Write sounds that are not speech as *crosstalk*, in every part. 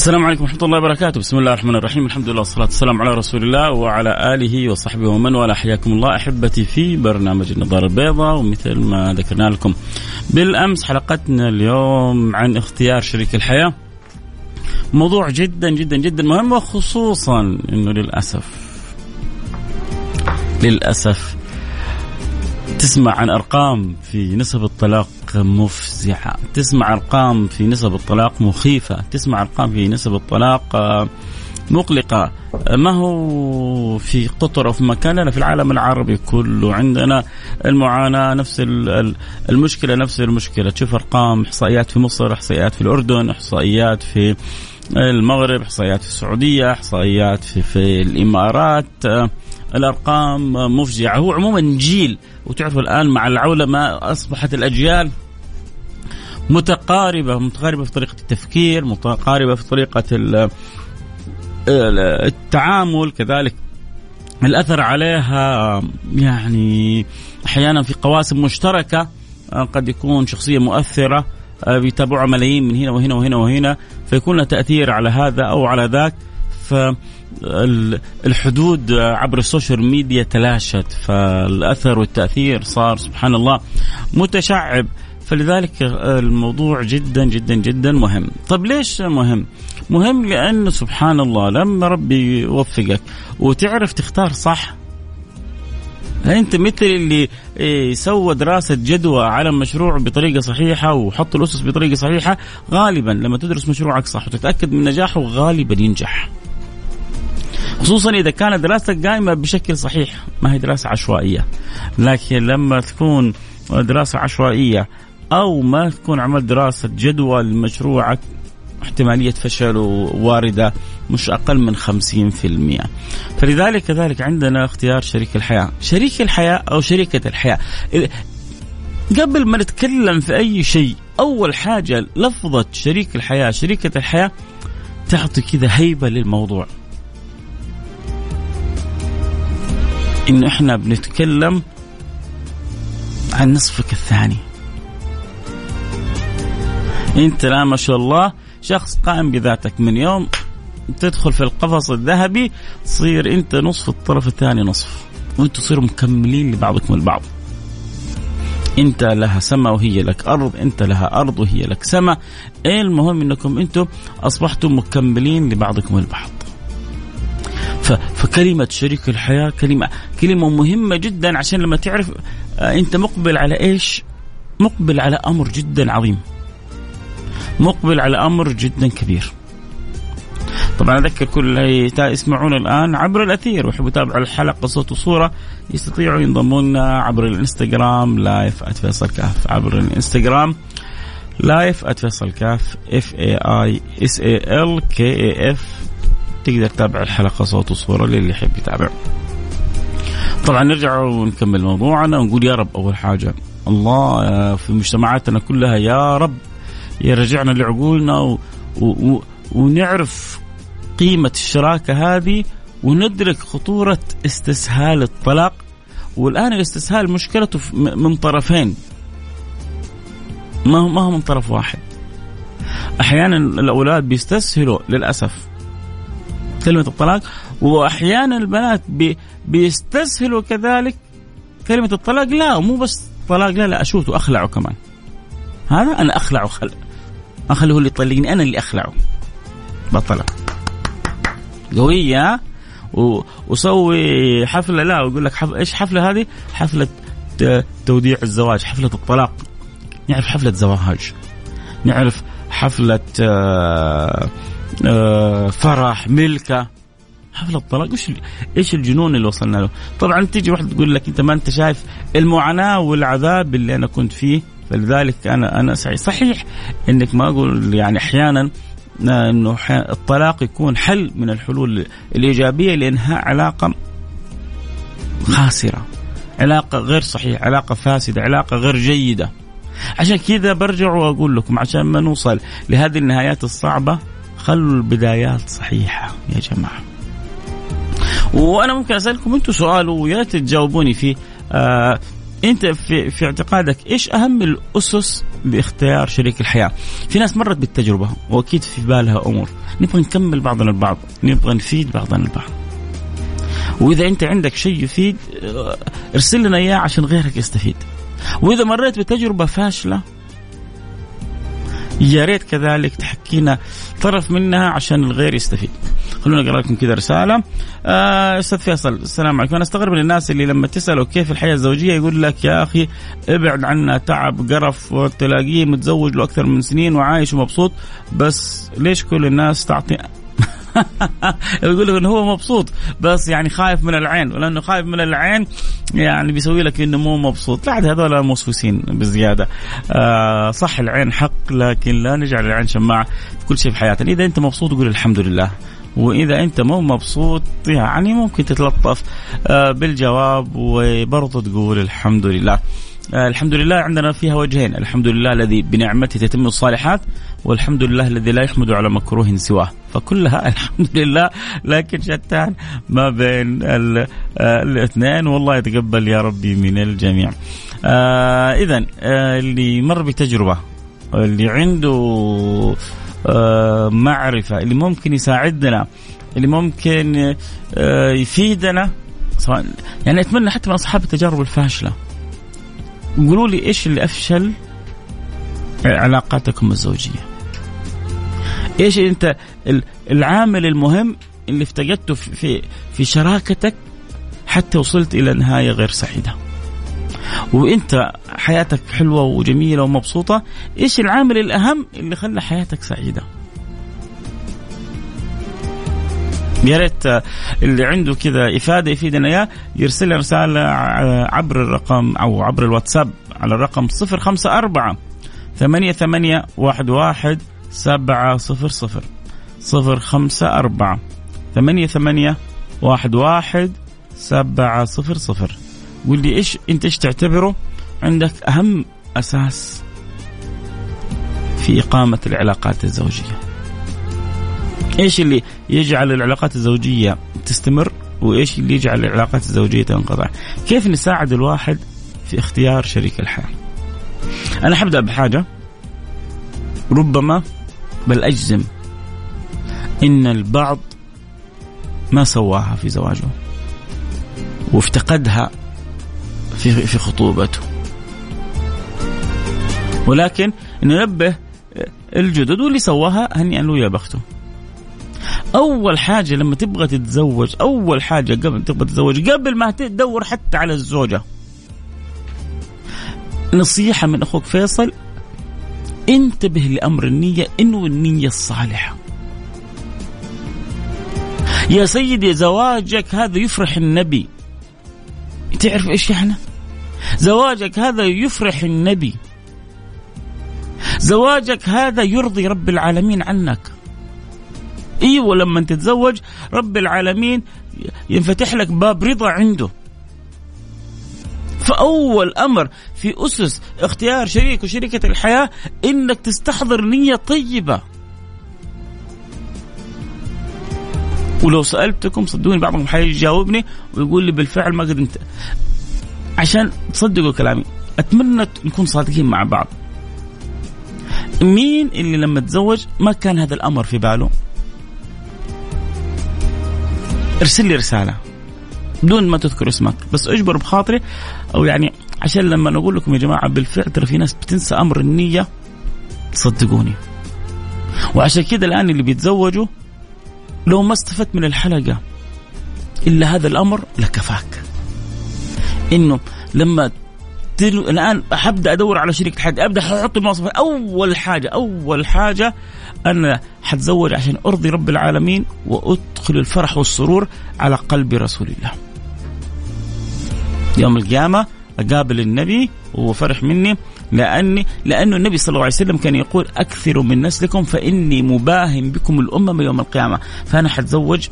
السلام عليكم ورحمة الله وبركاته، بسم الله الرحمن الرحيم، الحمد لله والصلاة والسلام على رسول الله وعلى آله وصحبه ومن والاه، حياكم الله أحبتي في برنامج النظارة البيضاء. ومثل ما ذكرنا لكم بالأمس حلقتنا اليوم عن اختيار شريك الحياة. موضوع جدا جدا جدا مهم وخصوصا إنه للأسف للأسف تسمع عن أرقام في نسب الطلاق مفزعة، تسمع أرقام في نسب الطلاق مخيفة، تسمع أرقام في نسب الطلاق آه، مقلقة، ما هو في قطر أو في مكان لا في العالم العربي كله عندنا المعاناة نفس المشكلة نفس المشكلة، تشوف أرقام إحصائيات في مصر، إحصائيات في الأردن، إحصائيات في المغرب، إحصائيات في السعودية، إحصائيات في, في الإمارات آه، الأرقام مفزعة. هو عموما جيل وتعرفوا الآن مع العولمة أصبحت الأجيال متقاربة متقاربة في طريقة التفكير متقاربة في طريقة التعامل. كذلك الأثر عليها يعني أحيانا في قواسم مشتركة قد يكون شخصية مؤثرة بيتابعها ملايين من هنا وهنا وهنا وهنا فيكون له تأثير على هذا أو على ذاك. فالحدود عبر السوشيال ميديا تلاشت فالأثر والتأثير صار سبحان الله متشعب. فلذلك الموضوع جدا جدا جدا مهم. طب ليش مهم؟ مهم لأنه سبحان الله لما ربي يوفقك وتعرف تختار صح أنت مثل اللي إيه، سوى دراسة جدوى على مشروع بطريقة صحيحة وحط الأسس بطريقة صحيحة غالبا لما تدرس مشروعك صح وتتأكد من نجاحه غالبا ينجح. خصوصا إذا كانت دراستك قائمة بشكل صحيح. ما هي دراسة عشوائية. لكن لما تكون دراسة عشوائية أو ما تكون عملت دراسة جدوى لمشروعك احتمالية فشل واردة مش أقل من 50% فلذلك كذلك عندنا اختيار شريك الحياة. شريك الحياة أو شريكة الحياة. قبل ما نتكلم في أي شيء أول حاجة لفظة شريك الحياة شريكة الحياة تعطي كذا هيبة للموضوع. إن إحنا بنتكلم عن نصفك الثاني. أنت الآن ما شاء الله شخص قائم بذاتك من يوم تدخل في القفص الذهبي تصير أنت نصف الطرف الثاني نصف وأنتم تصيروا مكملين لبعضكم البعض. أنت لها سماء وهي لك أرض أنت لها أرض وهي لك سماء. إيه المهم إنكم أنتم أصبحتم مكملين لبعضكم البعض. فكلمة شريك الحياة كلمة كلمة مهمة جدا عشان لما تعرف آه، أنت مقبل على إيش؟ مقبل على أمر جدا عظيم. مقبل على أمر جدا كبير. طبعا أذكر كل اللي يسمعون الآن عبر الأثير ويحبوا يتابعوا الحلقة صوت وصورة يستطيعوا ينضموا لنا عبر الإنستغرام live @فيصل كاف عبر الإنستغرام live @فيصل كاف F A I S A ال كي اي اف تقدر تتابع الحلقة صوت وصورة للي يحب يتابع. طبعا نرجع ونكمل موضوعنا ونقول يا رب أول حاجة الله في مجتمعاتنا كلها يا رب يرجعنا لعقولنا و... و... ونعرف قيمة الشراكة هذه وندرك خطورة استسهال الطلاق. والآن الاستسهال مشكلته من طرفين. ما ما هو من طرف واحد؟ أحيانا الأولاد بيستسهلوا للأسف. كلمة الطلاق وأحيانا البنات بي بيستسهلوا كذلك كلمة الطلاق لا مو بس طلاق لا لا اشوت وأخلعه كمان هذا أنا أخلعه خل أخليه هو اللي يطلقني أنا اللي أخلعه بطلق قوية وسوي حفلة لا ويقول لك حف... إيش حفلة هذه؟ حفلة توديع الزواج، حفلة الطلاق. نعرف حفلة زواج. نعرف حفلة آه، آه، فرح ملكة. حفلة طلاق إيش إيش الجنون اللي وصلنا له؟ طبعا تيجي واحدة تقول لك أنت ما أنت شايف المعاناة والعذاب اللي أنا كنت فيه. فلذلك أنا أنا سعيد صحيح إنك ما أقول يعني أحيانا إنه الطلاق يكون حل من الحلول الإيجابية لإنهاء علاقة خاسرة. علاقة غير صحيحة علاقة فاسدة علاقة غير جيدة. عشان كذا برجع وأقول لكم عشان ما نوصل لهذه النهايات الصعبة خلوا البدايات صحيحة يا جماعة وأنا ممكن أسألكم أنتم سؤال ويا تجاوبوني فيه آه أنت في في اعتقادك إيش أهم الأسس باختيار شريك الحياة؟ في ناس مرت بالتجربة وأكيد في بالها أمور، نبغى نكمل بعضنا البعض، نبغى نفيد بعضنا البعض. وإذا أنت عندك شيء يفيد آه، ارسل لنا إياه عشان غيرك يستفيد. وإذا مريت بتجربة فاشلة يا ريت كذلك تحكينا طرف منها عشان الغير يستفيد. خلونا نقرأ لكم كذا رسالة آه، أستاذ فيصل السلام عليكم أنا أستغرب من الناس اللي لما تسأله كيف الحياة الزوجية يقول لك يا أخي ابعد عنا تعب قرف وتلاقيه متزوج له أكثر من سنين وعايش ومبسوط بس ليش كل الناس تعطي *laughs* يقول لك إنه هو مبسوط بس يعني خايف من العين ولأنه خايف من العين يعني بيسوي لك إنه مو مبسوط. لا هذول موسوسين بزيادة. آه صح العين حق لكن لا نجعل العين شماعة في كل شيء في حياتنا. إذا أنت مبسوط قول الحمد لله. وإذا أنت مو مبسوط يعني ممكن تتلطف آه، بالجواب وبرضه تقول الحمد لله. الحمد لله عندنا فيها وجهين. الحمد لله الذي بنعمته تتم الصالحات والحمد لله الذي لا يحمد على مكروه سواه. فكلها *laughs* الحمد لله لكن شتان ما بين آه، الاثنين. والله يتقبل يا ربي من الجميع. آه اذا آه اللي مر بتجربة اللي عنده آه، معرفة اللي ممكن يساعدنا اللي ممكن آه، يفيدنا سواء يعني أتمنى حتى من أصحاب التجارب الفاشلة. قولوا لي إيش اللي أفشل علاقاتكم الزوجية؟ إيش أنت العامل المهم اللي افتقدته في في شراكتك حتى وصلت إلى نهاية غير سعيده وأنت حياتك حلوة وجميلة ومبسوطة إيش العامل الأهم اللي خلى حياتك سعيدة؟ يا ريت اللي عنده كذا إفادة يفيدنا إياه يرسل لي رسالة عبر الرقم أو عبر الواتساب على الرقم 054 ثمانية ثمانية واحد واحد سبعة صفر صفر. صفر خمسة أربعة ثمانية ثمانية واحد واحد سبعة صفر صفر. قول لي إيش أنت إيش تعتبره؟ عندك أهم أساس في إقامة العلاقات الزوجية. إيش اللي يجعل العلاقات الزوجية تستمر؟ وإيش اللي يجعل العلاقات الزوجية تنقطع؟ كيف نساعد الواحد في اختيار شريك الحياة؟ أنا حبدا بحاجة. ربما بل أجزم إن البعض ما سواها في زواجه وافتقدها في في خطوبته. ولكن ننبه الجدد واللي سواها هنيئا له يا بخته. أول حاجة لما تبغى تتزوج أول حاجة قبل تبغى تتزوج قبل ما تدور حتى على الزوجة. نصيحة من أخوك فيصل انتبه لأمر النية إنه النية الصالحة. يا سيدي زواجك هذا يفرح النبي. تعرف إيش يعني؟ زواجك هذا يفرح النبي. زواجك هذا يرضي رب العالمين عنك. أيوه لما تتزوج رب العالمين ينفتح لك باب رضا عنده. فأول أمر في أسس اختيار شريك وشريكه الحياة إنك تستحضر نية طيبة. ولو سألتكم صدقوني بعضهم حيجاوبني ويقول لي بالفعل ما قد انت. عشان تصدقوا كلامي أتمنى نكون صادقين مع بعض. مين اللي لما تزوج ما كان هذا الأمر في باله؟ ارسل لي رسالة. بدون ما تذكر اسمك. بس اجبر بخاطري أو يعني عشان لما أقول لكم يا جماعة بالفعل ترى في ناس بتنسى أمر النية صدقوني. وعشان كذا الآن اللي بيتزوجوا لو ما استفدت من الحلقة إلا هذا الأمر لكفاك. إنه لما. الآن حبدا أدور على شريك حد أبدأ أحط المواصفات. أول حاجة أول حاجة أنا حتزوج عشان أرضي رب العالمين وأدخل الفرح والسرور على قلب رسول الله. يوم القيامة أقابل النبي وهو فرح مني لاني لأنه النبي صلى الله عليه وسلم كان يقول اكثروا من نسلكم فإني مباهم بكم الأمم يوم القيامة فأنا حتزوج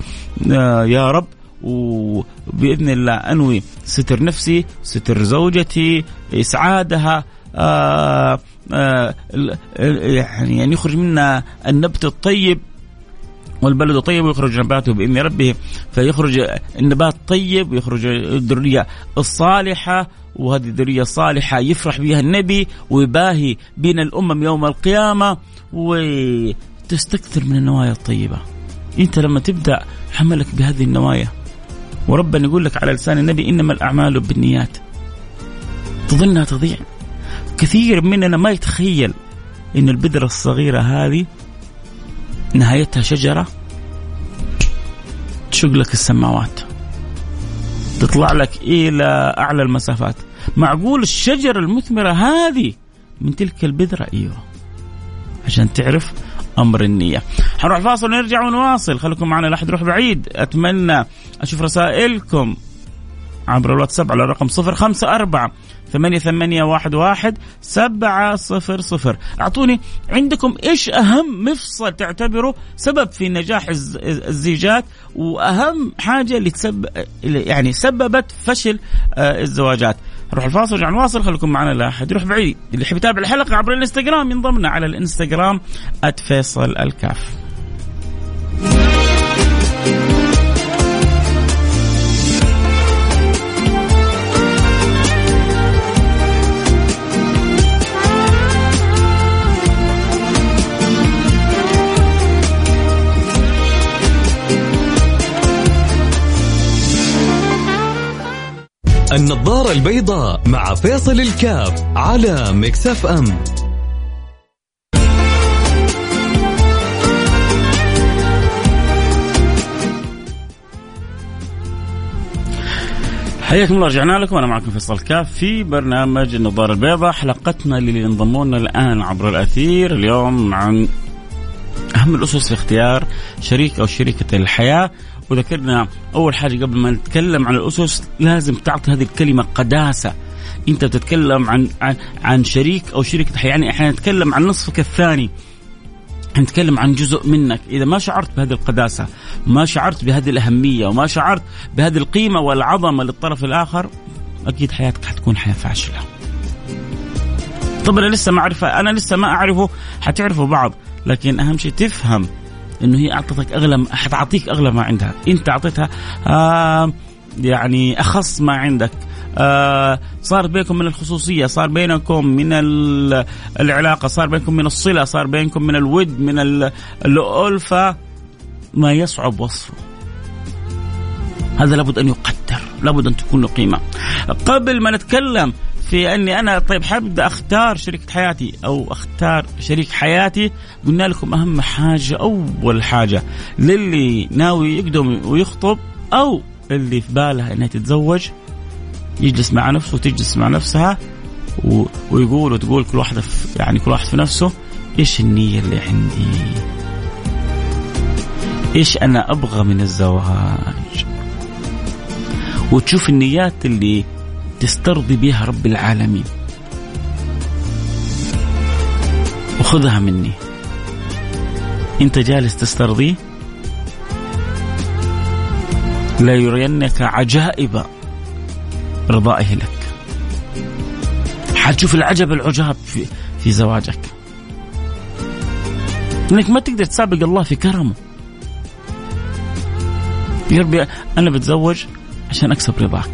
آه، يا رب وبإذن الله أنوي ستر نفسي ستر زوجتي إسعادها آآ آآ يعني ان يخرج منا النبت الطيب والبلد طيب ويخرج نباته بإذن ربه. فيخرج النبات طيب ويخرج الذرية الصالحة وهذه الذرية الصالحة يفرح بها النبي ويباهي بين الأمم يوم القيامة وتستكثر من النوايا الطيبة. أنت لما تبدأ حملك بهذه النوايا وربنا يقول لك على لسان النبي إنما الأعمال بالنيات. تظنها تضيع. كثير مننا ما يتخيل إن البذره الصغيرة هذه نهايتها شجرة تشق لك السماوات تطلع لك إلى أعلى المسافات. معقول الشجرة المثمرة هذه من تلك البذره أيوه. عشان تعرف أمر النية. حنروح فاصل ونرجع ونواصل. خليكم معنا لا احد يروح بعيد. أتمنى أشوف رسائلكم. عبر الواتساب على الرقم 054 ثمانية ثمانية واحد واحد سبعة صفر صفر. أعطوني عندكم إيش أهم مفصل تعتبره سبب في نجاح الزيجات وأهم حاجة اللي تسبب يعني سببت فشل آه، الزواجات. نروح الفاصل ونرجع نواصل خليكم معنا لا أحد يروح بعيد. اللي يحب يتابع الحلقة عبر الإنستغرام ينضمنا على الإنستغرام @فيصل الكاف. النظارة البيضاء مع فيصل الكاف على مكسف أم. حياكم الله رجعنا لكم. وأنا معكم فيصل كاف في برنامج النظارة البيضاء. حلقتنا اللي ينضمون الآن عبر الأثير اليوم عن أهم الأسس في اختيار شريك أو شريكة الحياة. وذكرنا أول حاجة قبل ما نتكلم عن الأسس لازم تعطي هذه الكلمة قداسة. أنت بتتكلم عن عن, عن شريك أو شريكة يعني إحنا نتكلم عن نصفك الثاني. نتكلم عن جزء منك. إذا ما شعرت بهذه القداسة ما شعرت بهذه الأهمية وما شعرت بهذه القيمة والعظمة للطرف الآخر أكيد حياتك حتكون حياة فاشلة. طب أنا لسه ما أعرفه أنا لسه ما أعرفه حتعرفوا بعض لكن أهم شيء تفهم. إنه هي أعطتك أغلى حتعطيك أغلى ما عندها. أنت أعطيتها آه يعني أخص ما عندك. آه صار بينكم من الخصوصية صار بينكم من العلاقة صار بينكم من الصلة صار بينكم من الود من الألفة. ما يصعب وصفه. هذا لابد أن يقدر لابد أن تكون له قيمة. قبل ما نتكلم في أني أنا طيب حبدا أختار شريكة حياتي أو أختار شريك حياتي قلنا لكم أهم حاجة أول حاجة للي ناوي يقدم ويخطب أو اللي في بالها انها تتزوج يجلس مع نفسه وتجلس مع نفسها. ويقول وتقول كل واحدة يعني كل واحد في نفسه إيش النية اللي عندي؟ إيش أنا أبغى من الزواج؟ وتشوف النيات اللي تسترضي بها رب العالمين. وخذها مني. أنت جالس تسترضيه لا يرينك عجائب رضائه لك. حتشوف العجب العجاب في, في زواجك. إنك ما تقدر تسابق الله في كرمه. يا ربي أنا بتزوج عشان أكسب رضاك.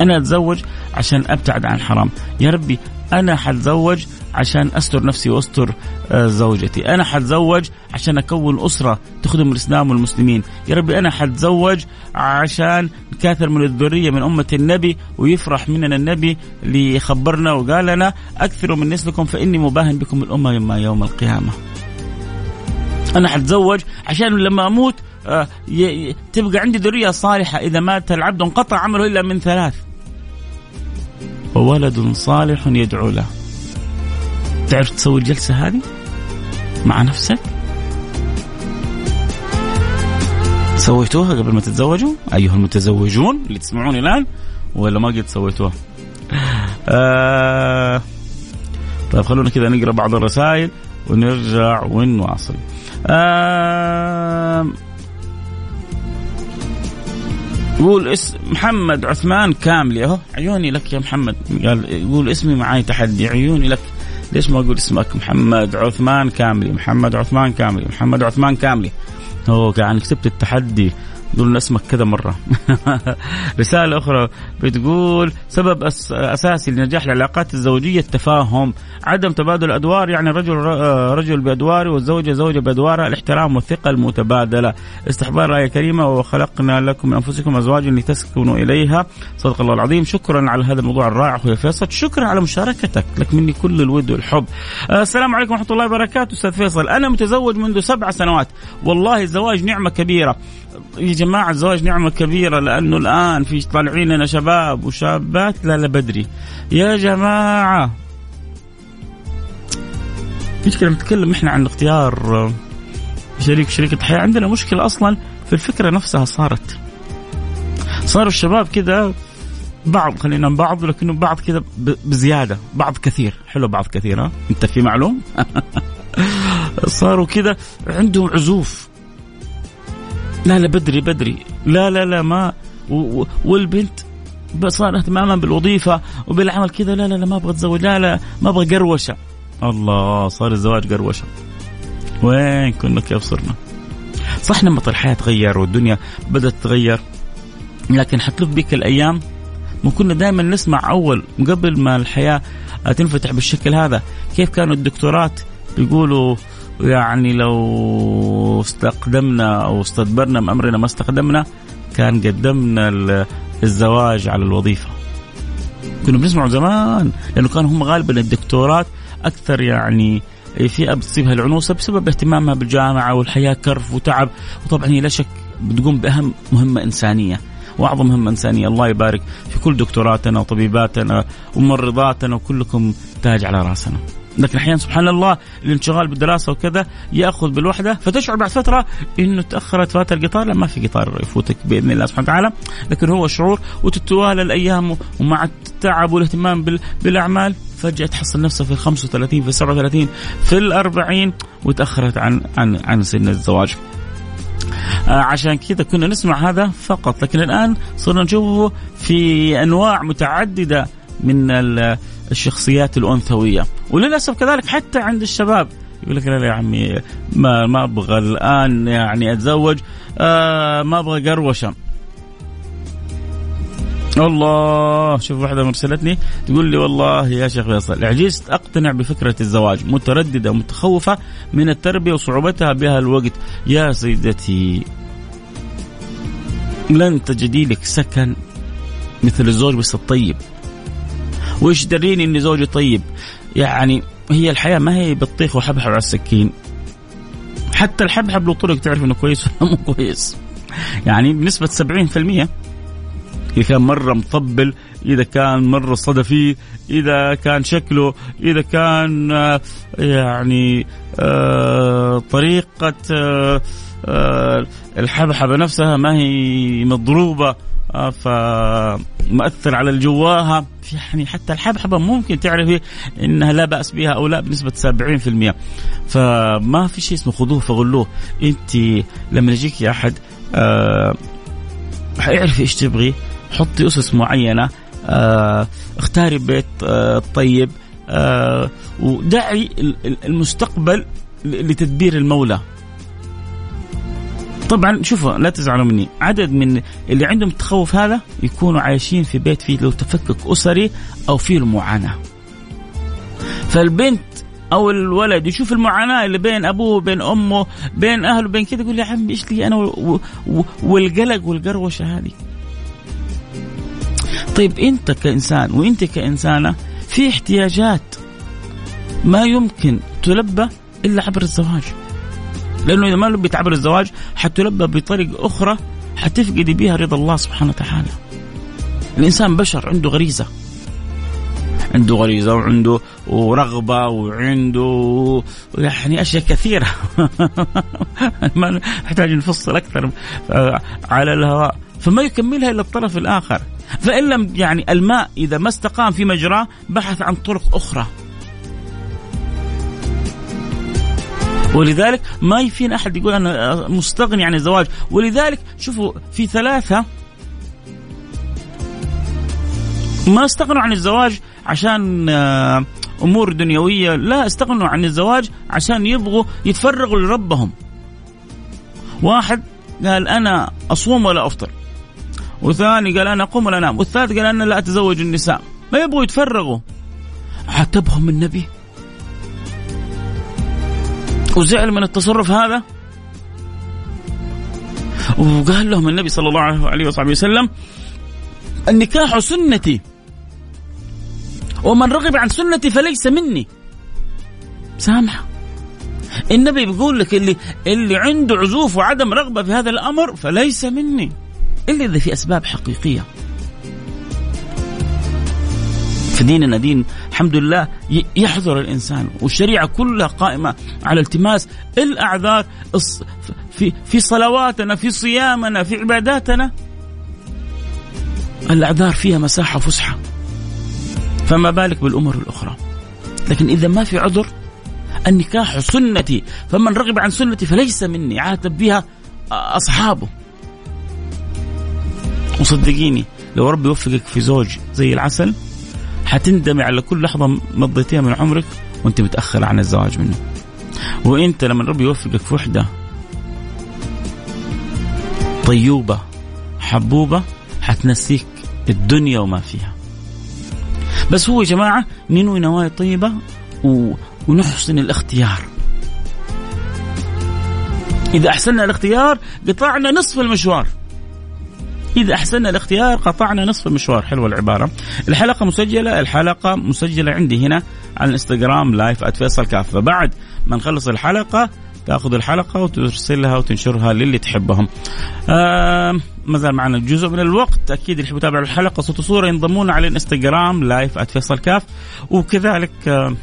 أنا أتزوج عشان أبتعد عن الحرام يا ربي أنا حتزوج عشان أستر نفسي وأستر آه، زوجتي. أنا حتزوج عشان أكون أسرة تخدم الإسلام والمسلمين. يا ربي أنا حتزوج عشان نكاثر من الذرية من أمة النبي ويفرح مننا النبي اللي خبرنا وقال لنا اكثروا من نسلكم فإني مباهن بكم الامم يوم القيامة. أنا حتزوج عشان لما أموت آه، تبقى عندي ذرية صالحة. إذا مات العبد انقطع عمله إلا من ثلاث. وولد صالح يدعو له. تعرف تسوي الجلسة هذه؟ مع نفسك؟ سويتوها قبل ما تتزوجوا؟ أيها المتزوجون اللي تسمعوني الآن ولا ما قد سويتوها؟ آه. طيب خلونا كذا نقرأ بعض الرسائل ونرجع ونواصل. آه. يقول اسم محمد عثمان كاملي اهو عيوني لك يا محمد. قال يقول اسمي معاي تحدي عيوني لك. ليش ما أقول اسمك؟ محمد عثمان كاملي محمد عثمان كاملي محمد عثمان كاملي هو يعني كتبت التحدي. يقولون اسمك كذا مرة. *laughs* رسالة أخرى بتقول سبب أس أساسي لنجاح العلاقات الزوجية التفاهم. عدم تبادل الأدوار يعني رجل رجل بأدواره والزوجة زوجة بأدوارها الاحترام والثقة المتبادلة. استحضار آية كريمة وخلقنا لكم من أنفسكم أزواجا لتسكنوا إليها. صدق الله العظيم. شكرا على هذا الموضوع الرائع أخوي فيصل. شكرا على مشاركتك. لك مني كل الود والحب. السلام عليكم ورحمة الله وبركاته أستاذ فيصل. أنا متزوج منذ سبع سنوات. والله الزواج نعمة كبيرة. يا جماعة الزواج نعمة كبيرة لأنه الآن في طالعين لنا شباب وشابات لا لا بدري. يا جماعة مشكلة نتكلم إحنا عن اختيار شريك شريكة الحياة عندنا مشكلة أصلا في الفكرة نفسها صارت. صاروا الشباب كذا بعض خلينا بعض لكنه بعض كذا بزيادة بعض كثير. حلو بعض كثير ها؟ أنت في معلوم؟ *laughs* صاروا كذا عندهم عزوف. لا لا بدري بدري. لا لا لا ما والبنت صار اهتماما بالوظيفة وبالعمل كذا. لا لا لا ما أبغى أتزوج. لا لا ما أبغى قروشة. الله صار الزواج قروشة. وين كنا كيف صرنا؟ صح نمط الحياة تغير والدنيا بدأت تتغير. لكن حتلف بك الأيام وكنا دائما نسمع أول قبل ما الحياة تنفتح بالشكل هذا. كيف كانوا الدكتورات؟ بيقولوا يعني لو استقدمنا أو استدبرنا من أمرنا ما استخدمنا كان قدمنا الزواج على الوظيفة. كنا بنسمعوا زمان لأنه كانوا هم غالبا الدكتورات أكثر يعني فئه بتصيبها العنوسه بسبب اهتمامها بالجامعة والحياة كرف وتعب وطبعا هي لا شك بتقوم بأهم مهمة إنسانية وأعظم مهمة إنسانية الله يبارك في كل دكتوراتنا وطبيباتنا وممرضاتنا وكلكم تاج على رأسنا. لكن أحيانا سبحان الله الانشغال بالدراسة وكذا يأخذ بالوحدة فتشعر بعد فترة إنه تأخرت فات القطار لا ما في قطار يفوتك بإذن الله سبحانه وتعالى لكن هو شعور وتتوالى الأيام ومع التعب والاهتمام بالأعمال فجأة تحصل نفسها في ال 35 في ال 37 في ال 40 وتأخرت عن عن عن سن الزواج. آه عشان كذا كنا نسمع هذا فقط لكن الآن صرنا نشوفه في أنواع متعددة من الشخصيات الأنثوية. وللأسف كذلك حتى عند الشباب. يقول لك لا لا يا عمي ما ما أبغى الآن يعني أتزوج آه ما أبغى قروشة. الله شوف واحدة مرسلتني تقول لي والله يا شيخ فيصل عجزت أقتنع بفكرة الزواج مترددة ومتخوفة من التربية وصعوبتها بها الوقت. يا سيدتي لن تجدي لك سكن مثل الزوج بس الطيب. وش دريني إني زوجي طيب؟ يعني هي الحياة ما هي بطيخ وحبحب على السكين. حتى الحبحب له طرق تعرف إنه كويس ولا مو كويس. يعني بنسبه 70% إذا كان مرة مطبل إذا كان مرة صدفي إذا كان شكله إذا كان آه، يعني آه، طريقة آه، الحبحبة نفسها ما هي مضروبة. فمؤثر على الجواها. يعني حتى الحبحبة ممكن تعرفي إنها لا بأس بها أو لا بنسبة 70% فما في شيء اسمه خذوه فغلوه. أنت لما يجيك أحد آه حيعرفي إيش تبغي حطي أسس معينة آه اختاري بيت آه طيب آه ودعي المستقبل لتدبير المولى. طبعا شوفوا لا تزعلوا مني. عدد من اللي عندهم التخوف هذا يكونوا عايشين في بيت فيه لو تفكك أسري أو فيه المعاناة. فالبنت أو الولد يشوف المعاناة اللي بين أبوه وبين أمه بين أهله بين كذا يقول يا عمي إيش لي أنا والقلق والقروشة هذه؟ طيب أنت كإنسان وأنت كإنسانة في احتياجات ما يمكن تلبى إلا عبر الزواج. لأنه إذا ما لبيت عبر الزواج حتلبى بطريقه أخرى حتفقدي بها رضا الله سبحانه وتعالى. الإنسان بشر عنده غريزة. عنده غريزة وعنده ورغبة وعنده يعني أشياء كثيرة. *laughs* ما نحتاج نفصل أكثر على الهواء. فما يكملها إلا الطرف الآخر. فإن لم يعني الماء إذا ما استقام في مجراه بحث عن طرق أخرى. ولذلك ما يفين أحد يقول أنا مستغني عن الزواج. ولذلك شوفوا في ثلاثة ما استغنوا عن الزواج عشان آه، أمور دنيوية لا استغنوا عن الزواج عشان يبغوا يتفرغوا لربهم. واحد قال أنا أصوم ولا أفطر؟ وثاني قال أنا أقوم ولا أنام؟ والثالث قال أنا لا أتزوج النساء. ما يبغوا يتفرغوا. عاتبهم النبي. وزعل من التصرف هذا؟ وقال لهم النبي صلى الله عليه وصحبه وسلم النكاح سنتي. ومن رغب عن سنتي فليس مني. سامحه. النبي بيقول لك اللي اللي عنده عزوف وعدم رغبة في هذا الأمر فليس مني. إلا إذا في أسباب حقيقية. فديننا دين الحمد لله يحضر الإنسان. والشريعة كلها قائمة على التماس الأعذار في في صلواتنا في صيامنا في عباداتنا. الأعذار فيها مساحة وفسحه فما بالك بالأمور الأخرى. لكن إذا ما في عذر النكاح سنتي. فمن رغب عن سنتي فليس مني. عاتب بها أصحابه. وصدقيني لو ربي يوفقك في زوج زي العسل حتندمي على كل لحظة مضيتيها من عمرك وانت متأخر عن الزواج منه. وانت لما ربي يوفقك في وحدة طيوبة حبوبة حتنسيك الدنيا وما فيها. بس هو يا جماعة ننوي نوايا طيبة و... ونحسن الاختيار. إذا أحسننا الاختيار قطعنا نصف المشوار. إذا أحسننا الاختيار قطعنا نصف المشوار حلوة العبارة. الحلقة مسجلة الحلقة مسجلة عندي هنا على الإنستغرام لايف @فيصل كافة بعد ما نخلص الحلقة تأخذ الحلقة وترسلها وتنشرها للي تحبهم. آه ما زال معنا جزء من الوقت. أكيد اللي يحب يتابع الحلقة صوت وصورة ينضمون على الإنستغرام لايف @فيصل كاف. وكذلك آه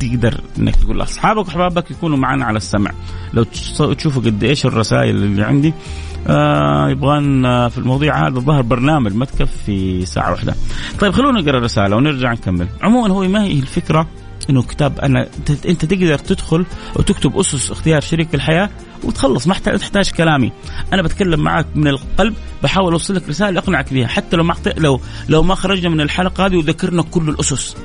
تقدر إنك تقول لأصحابك وأحبابك يكونوا معنا على السمع. لو تشوفوا قد إيش الرسائل اللي عندي. آه يبغان آه في المواضيع هذا ظهر برنامج ما تكفي ساعة واحدة. طيب خلونا نقرأ الرساله ونرجع نكمل. عموما هو ما هي الفكرة؟ إنه كتاب أنا أنت تقدر تدخل وتكتب أسس اختيار شريك الحياة وتخلص ما تحتاج كلامي. أنا بتكلم معك من القلب بحاول أوصل لك رسالة أقنعك بها حتى لو ما لو لو ما خرجنا من الحلقة هذه وذكرنا كل الأسس.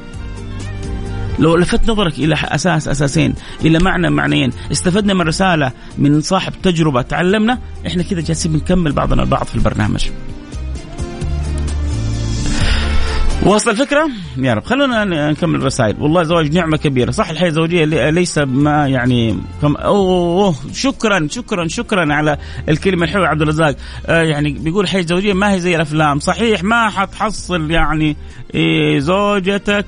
لو لفت نظرك إلى أساس أساسين إلى معنى معنيين. استفدنا من رسالة من صاحب تجربة تعلمنا. إحنا كذا جالسين بنكمل بعضنا البعض في البرنامج. واصل الفكرة؟ يا رب. خلونا نكمل الرسائل، والله زواج نعمة كبيرة، صح الحياة الزوجية ليس ما يعني كم أوه. شكرا شكرا شكرا على الكلمة الحلوة عبد الرزاق، آه يعني بيقول الحياة الزوجية ما هي زي الأفلام، صحيح ما حتحصل يعني إيه زوجتك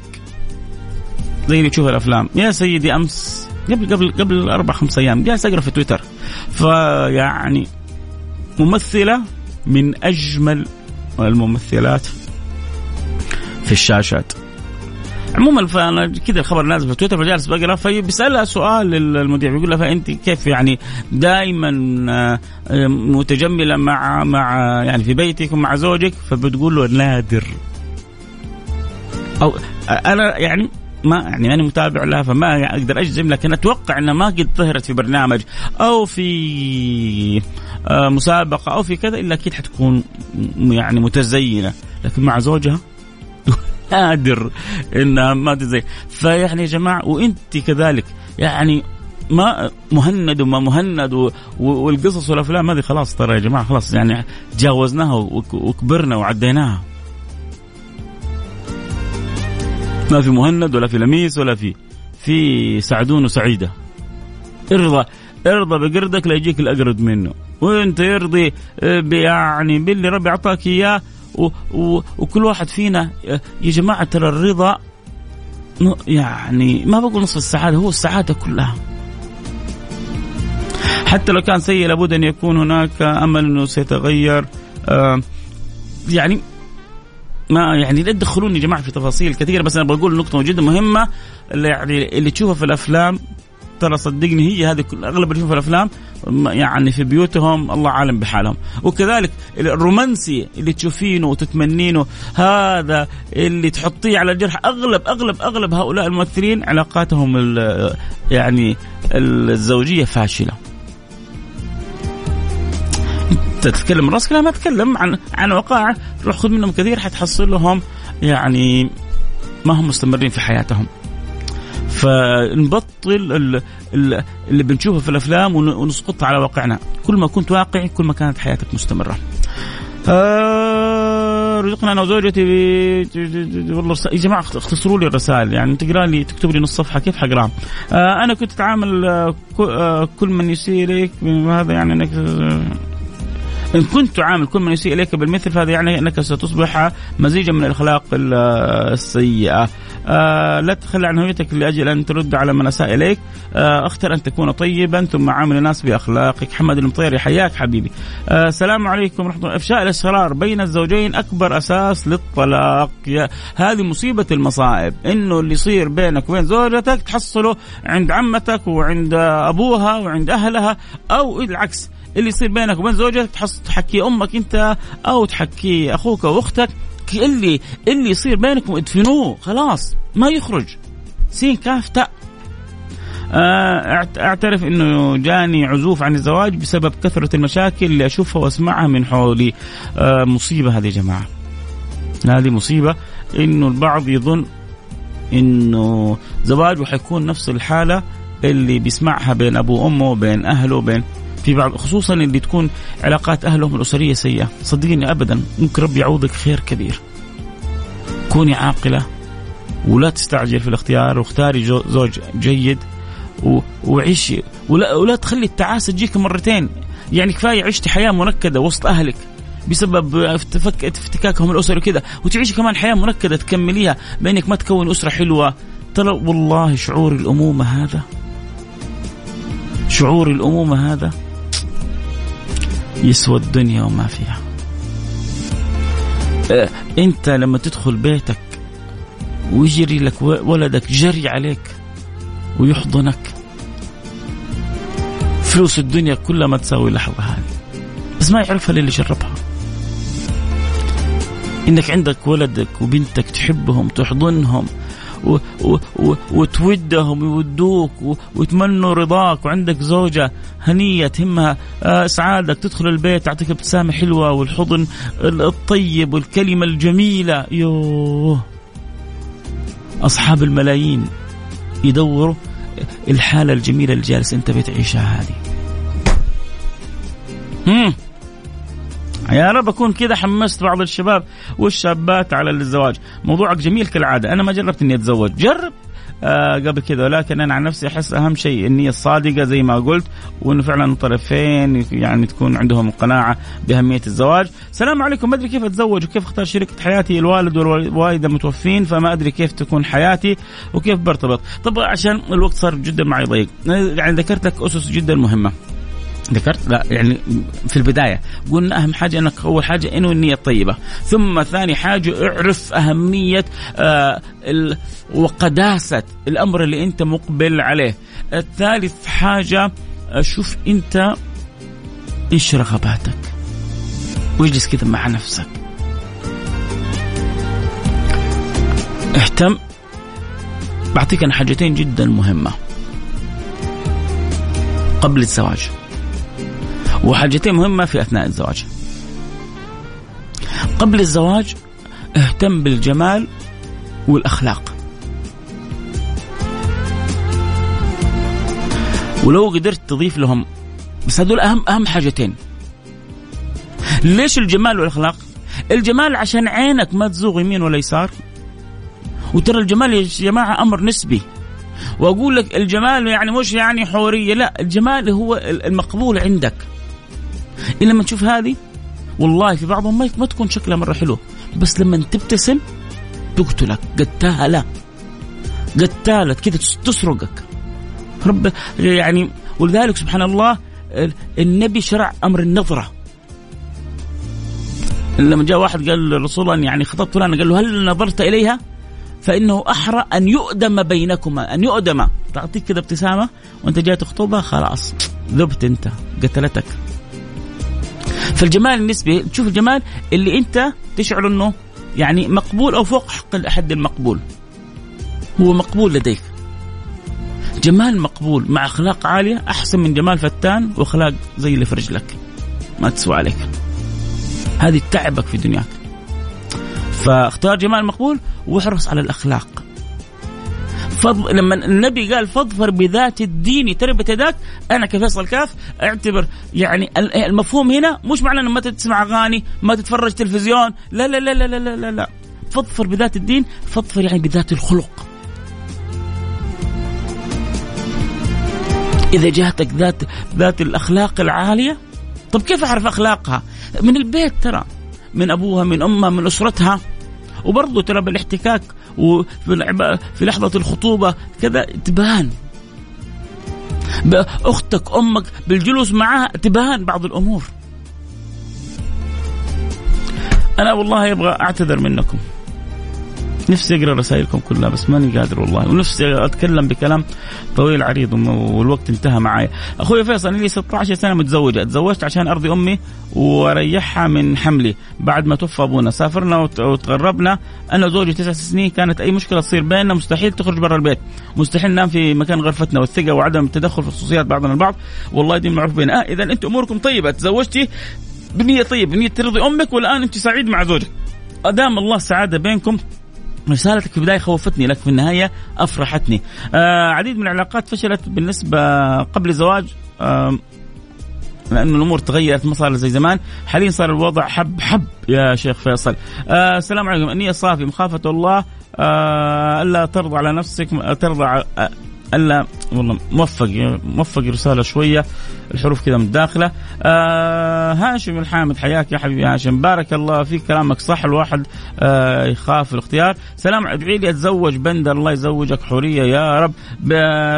زي اللي تشوف الأفلام. يا سيدي أمس قبل قبل قبل أربع خمس أيام جالس أقرأ في تويتر. فيعني ممثلة من أجمل الممثلات في الشاشات. عموما فانا كذا الخبر نازل في تويتر فجالس بقرأ فبيسالها سؤال المذيع بيقول لها فأنت كيف يعني دائما آه، متجملة مع مع يعني في بيتك ومع زوجك؟ فبتقول له نادر. أو أنا يعني ما يعني أنا متابع لها فما أقدر أجزم لكن أتوقع إنها ما قد ظهرت في برنامج أو في آه، مسابقة أو في كذا إلا أكيد حتكون يعني متزينة. لكن مع زوجها *laughs* نادر إنها ما تزين. فيعني يا جماعة وإنت كذلك يعني ما مهند وما مهند والقصص والأفلام هذه خلاص ترى يا جماعة خلاص يعني تجاوزناها وكبرنا وعديناها. ما في مهند ولا في لميس ولا في في سعدون وسعيدة. ارضى ارضى بقردك لا يجيك الأقرد منه. وانت يرضي آه، يعني باللي ربي أعطاك إياه. وكل واحد فينا آه، يا جماعة ترى الرضا يعني ما بقول نصف السعادة هو السعادة كلها. حتى لو كان سيء لابد أن يكون هناك أمل أنه سيتغير. آه يعني ما يعني لا تدخلوني يا جماعة في تفاصيل كثيرة بس أنا بقول نقطة جدا مهمة يعني اللي تشوفها في الأفلام ترى صدقني هي هذه أغلب اللي في الأفلام يعني في بيوتهم الله عالم بحالهم. وكذلك الرومانسي اللي تشوفينه وتتمنينه هذا اللي تحطيه على الجرح اغلب اغلب أغلب هؤلاء الممثلين علاقاتهم يعني الزوجية فاشلة. تتكلم. راسك لا ما اتكلم عن عن وقائع روح خذ منهم كثير حتحصل لهم يعني ما هم مستمرين في حياتهم. فنبطل اللي بنشوفه في الأفلام ونسقطها على واقعنا. كل ما كنت واقعي كل ما كانت حياتك مستمرة. آه رزقنا أنا وزوجتي والله يا جماعة اختصروا لي الرسائل. يعني تقرأ لي تكتب لي نص صفحة. كيف حقرأها؟ آه أنا كنت أتعامل آه, آه، كل من يسيء اليك هذا يعني انك إن كنت تعامل كل من يسيء إليك بالمثل فهذا يعني أنك ستصبح مزيجا من الأخلاق السيئة. آه لا تتخلى عن هويتك لأجل أن ترد على من أساء إليك. آه أختر أن تكون طيبا ثم عامل الناس بأخلاقك. حمد المطيري حياك حبيبي. آه السلام عليكم ورحمة الله. إفشاء الاسرار بين الزوجين أكبر أساس للطلاق. هذه مصيبة المصائب. إنه اللي يصير بينك وبين زوجتك تحصله عند عمتك وعند أبوها وعند أهلها أو العكس. اللي يصير بينك وبين زوجتك تحكي أمك أنت أو تحكي أخوك أو أختك اللي اللي يصير بينكم ادفنوه خلاص ما يخرج. سين كاف تاء آه، أعترف إنه جاني عزوف عن الزواج بسبب كثرة المشاكل اللي أشوفها وأسمعها من حولي. آه، مصيبة هذه يا جماعة. هذه مصيبة إنه البعض يظن إنه زواجه حيكون نفس الحالة اللي بيسمعها بين ابوه وأمه وبين أهله وبين في بعض خصوصا اللي تكون علاقات أهلهم الأسرية سيئة. صدقيني ابدا ممكن ربي يعوضك خير كبير. كوني عاقلة ولا تستعجل في الاختيار واختاري زوج جيد وعيشي. ولا, ولا تخلي التعاسة تجيك مرتين. يعني كفاية عشتي حياة منكدة وسط أهلك بسبب افتكاكهم الأسري وكذا. وتعيشي كمان حياة منكدة تكمليها. بينك ما تكون أسرة حلوة. ترى والله شعور الأمومة هذا. شعور الأمومة هذا. يسوى الدنيا وما فيها. آه، أنت لما تدخل بيتك ويجري لك ولدك جري عليك ويحضنك فلوس الدنيا كلها ما تساوي لحظة هذه. بس ما يعرفها اللي جربها. إنك عندك ولدك وبنتك تحبهم تحضنهم و و و وتودهم يودوك ويتمنوا رضاك وعندك زوجة هنية تهمها. آه، اسعادك تدخل البيت تعطيك ابتسامة حلوة والحضن الطيب والكلمة الجميلة. يوه. أصحاب الملايين يدوروا الحالة الجميلة اللي جالس أنت بتعيشها هذه. يا رب أكون كذا حمست بعض الشباب والشابات على الزواج. موضوعك جميل كالعادة. أنا ما جربت إني أتزوج. جرب. آه قبل كذا. ولكن أنا عن نفسي أحس أهم شيء النيه الصادقة زي ما قلت وانه فعلا الطرفين يعني تكون عندهم قناعة بأهمية الزواج. السلام عليكم. ما أدري كيف أتزوج وكيف أختار شريكة حياتي. الوالد والوالدة متوفين فما أدري كيف تكون حياتي وكيف برتبط. طب عشان الوقت صار جدا معي ضيق. يعني ذكرت لك أسس جدا مهمة. ذكرت؟ لا يعني في البداية قلنا أهم حاجة إنك أول حاجة إنه النية الطيبة. ثم ثاني حاجة اعرف أهمية آه وقداسة الأمر اللي أنت مقبل عليه. الثالث حاجة شوف أنت إيش رغباتك. واجلس كذا مع نفسك. اهتم. بعطيك أنا حاجتين جدا مهمة. قبل الزواج. وحاجتين مهمة في أثناء الزواج. قبل الزواج اهتم بالجمال والأخلاق. ولو قدرت تضيف لهم بس هذول أهم أهم حاجتين. ليش الجمال والأخلاق؟ الجمال عشان عينك ما تزوغ يمين ولا يسار. وترى الجمال يا جماعة أمر نسبي. وأقول لك الجمال يعني مش يعني حورية لا الجمال هو المقبول عندك. إلا لما تشوف هذه والله في بعضهم ما تكون شكلها مرة حلو بس لما تبتسم تقتلك قتالة. قتالة. كذا تسرقك. رب يعني ولذلك سبحان الله النبي شرع أمر النظرة. لما جاء واحد قال للرسول الله يعني خطبت فلان قال له هل نظرت إليها؟ فإنه أحرى أن يؤدم بينكما أن يؤدم. تعطيك كذا ابتسامة وأنت جاي تخطبها خلاص ذبت أنت قتلتك. فالجمال النسبي تشوف الجمال اللي انت تشعر انه يعني مقبول أو فوق حق الحد المقبول. هو مقبول لديك. جمال مقبول مع أخلاق عالية أحسن من جمال فتان وأخلاق زي اللي في رجلك. ما تسوى عليك. هذه تعبك في دنياك. فاختار جمال مقبول واحرص على الأخلاق. فض... لما النبي قال فاظفر بذات الدين تربت يداك أنا كفيصل كاف اعتبر يعني المفهوم هنا مش معنى إنه ما تسمع أغاني ما تتفرج تلفزيون. لا لا لا لا لا لا, لا. فاظفر بذات الدين فاظفر يعني بذات الخلق. إذا جاتك ذات ذات الأخلاق العالية طب كيف أعرف أخلاقها؟ من البيت ترى من أبوها من أمها من أسرتها. وبرضه ترى بالاحتكاك وفي في لحظة الخطوبة كذا تبان أختك أمك بالجلوس معها تبان بعض الأمور. أنا والله أبغى أعتذر منكم. نفسي أقرأ رسائلكم كلها بس ماني قادر والله. ونفسي أتكلم بكلام طويل عريض والوقت انتهى معي. أخوي فيصل لي 16 سنة متزوجة. تزوجت عشان أرضي أمي واريحها من حملي. بعد ما توفى أبونا سافرنا وتغربنا. أنا وزوجي تسع سنين كانت أي مشكلة تصير بيننا مستحيل تخرج برا البيت. مستحيل ننام في مكان غرفتنا والثقة وعدم التدخل في خصوصيات بعضنا البعض. والله دي معروف بيننا آه اذا أنت أموركم طيبة. تزوجتي بنية طيبة. بنية ترضي أمك والآن أنت سعيد مع زوجك. أدام الله السعاده بينكم رسالتك في البداية خوفتني لك في النهاية أفرحتني. آه عديد من العلاقات فشلت بالنسبة قبل الزواج آه لأن الأمور تغيرت ما صار زي زمان. حاليا صار الوضع حب حب يا شيخ فيصل. آه السلام عليكم. النية صافي مخافة الله آه ألا ترضى على نفسك ترضى ألا والله موفق موفق رسالة شوية الحروف كذا متداخله آه هاشم الحامد حياك يا حبيبي هاشم. بارك الله فيك كلامك صح الواحد آه يخاف الاختيار. سلام ادعي لي أتزوج بندر الله يزوجك حورية يا رب.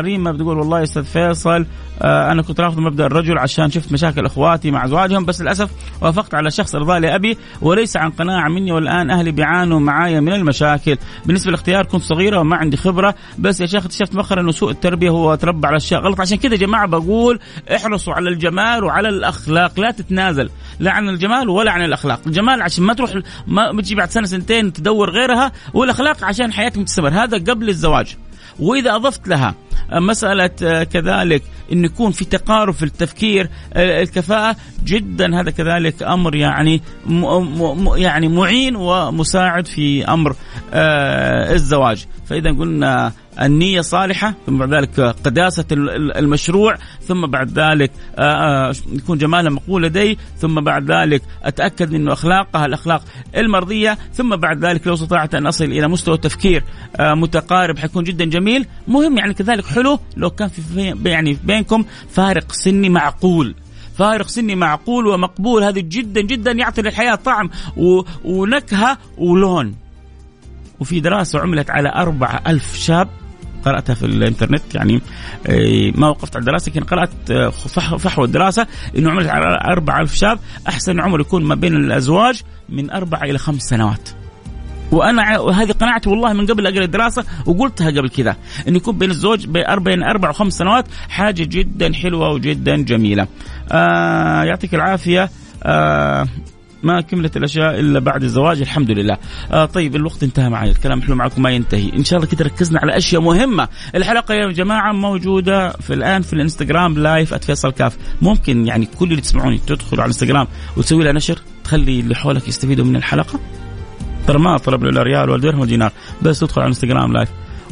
ريما بتقول والله أستاذ فيصل أنا كنت رافض مبدأ الرجل عشان شفت مشاكل إخواتي مع أزواجهم بس للأسف وافقت على شخص ارضاء لابي وليس عن قناعة مني والآن أهلي بيعانوا معايا من المشاكل. بالنسبة للاختيار كنت صغيرة وما عندي خبرة بس يا شيخ اكتشفت مؤخرا انه سوء التربية هو تربى على أشياء غلط. عشان كذا يا جماعة بقول احرصوا على الجمال وعلى الأخلاق لا تتنازل لا عن الجمال ولا عن الأخلاق. الجمال عشان ما تروح ما بتجي بعد سنة سنتين تدور غيرها والأخلاق عشان حياتك تستمر. هذا قبل الزواج. وإذا أضفت لها مسألة كذلك أن يكون في تقارب في التفكير الكفاءة جدا هذا كذلك أمر يعني يعني معين ومساعد في أمر الزواج. فإذا قلنا النية صالحة ثم بعد ذلك قداسة المشروع ثم بعد ذلك يكون جمالها مقبول لدي ثم بعد ذلك أتأكد أنه أخلاقها الأخلاق المرضية ثم بعد ذلك لو استطعت أن أصل إلى مستوى تفكير متقارب حيكون جدا جميل. مهم يعني كذلك حلو لو كان في يعني بينكم فارق سني معقول. فارق سني معقول ومقبول. هذا جدا جدا يعطي للحياة طعم ونكهة ولون. وفي دراسة عملت على أربعة ألف شاب قرأتها في الإنترنت. يعني ما وقفت على الدراسة لكن قرأت فحوى الدراسة إنه عملت على 4000 شاب. أحسن عمر يكون ما بين الأزواج من أربع إلى خمس سنوات. وأنا وهذه قناعتي والله من قبل أقرأ الدراسة وقلتها قبل كذا انه يكون بين الزوج بين أربع وخمس سنوات حاجة جدا حلوة وجدا جميلة. آه يعطيك العافية آه ما كملت الأشياء إلا بعد الزواج الحمد لله. آه طيب الوقت انتهى معي الكلام حلو معكم ما ينتهي، إن شاء الله كده ركزنا على أشياء مهمة. الحلقة يا جماعة موجودة في الآن في الإنستغرام live @فيصل كاف، ممكن يعني كل اللي تسمعوني تدخلوا على الإنستغرام وتسوي لها نشر تخلي اللي حولك يستفيدوا من الحلقة. ترى ما طلب له لا ريال ولا درهم ولا دينار، بس تدخل على الانستغرام live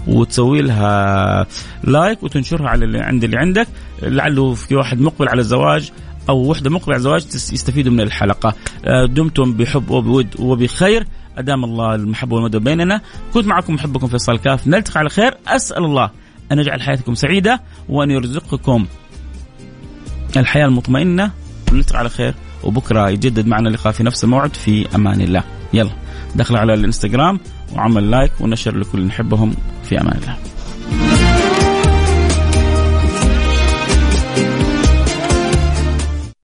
وتسوي لها like وتنشرها على اللي عند اللي عندك. لعله في واحد مقبل على الزواج أو وحدة مقبل على الزواج يستفيدوا من الحلقة. آه، دمتم بحب وبود وبخير. أدام الله المحبة والمودة بيننا. كنت معكم محبكم فيصل كاف. نلتقي على خير. أسأل الله أن يجعل حياتكم سعيدة وأن يرزقكم الحياة المطمئنة. ونلتقي على خير. وبكرة يجدد معنا اللقاء في نفس الموعد في أمان الله. يلا دخل على الانستغرام وعمل لايك ونشر لكل نحبهم في أمان الله.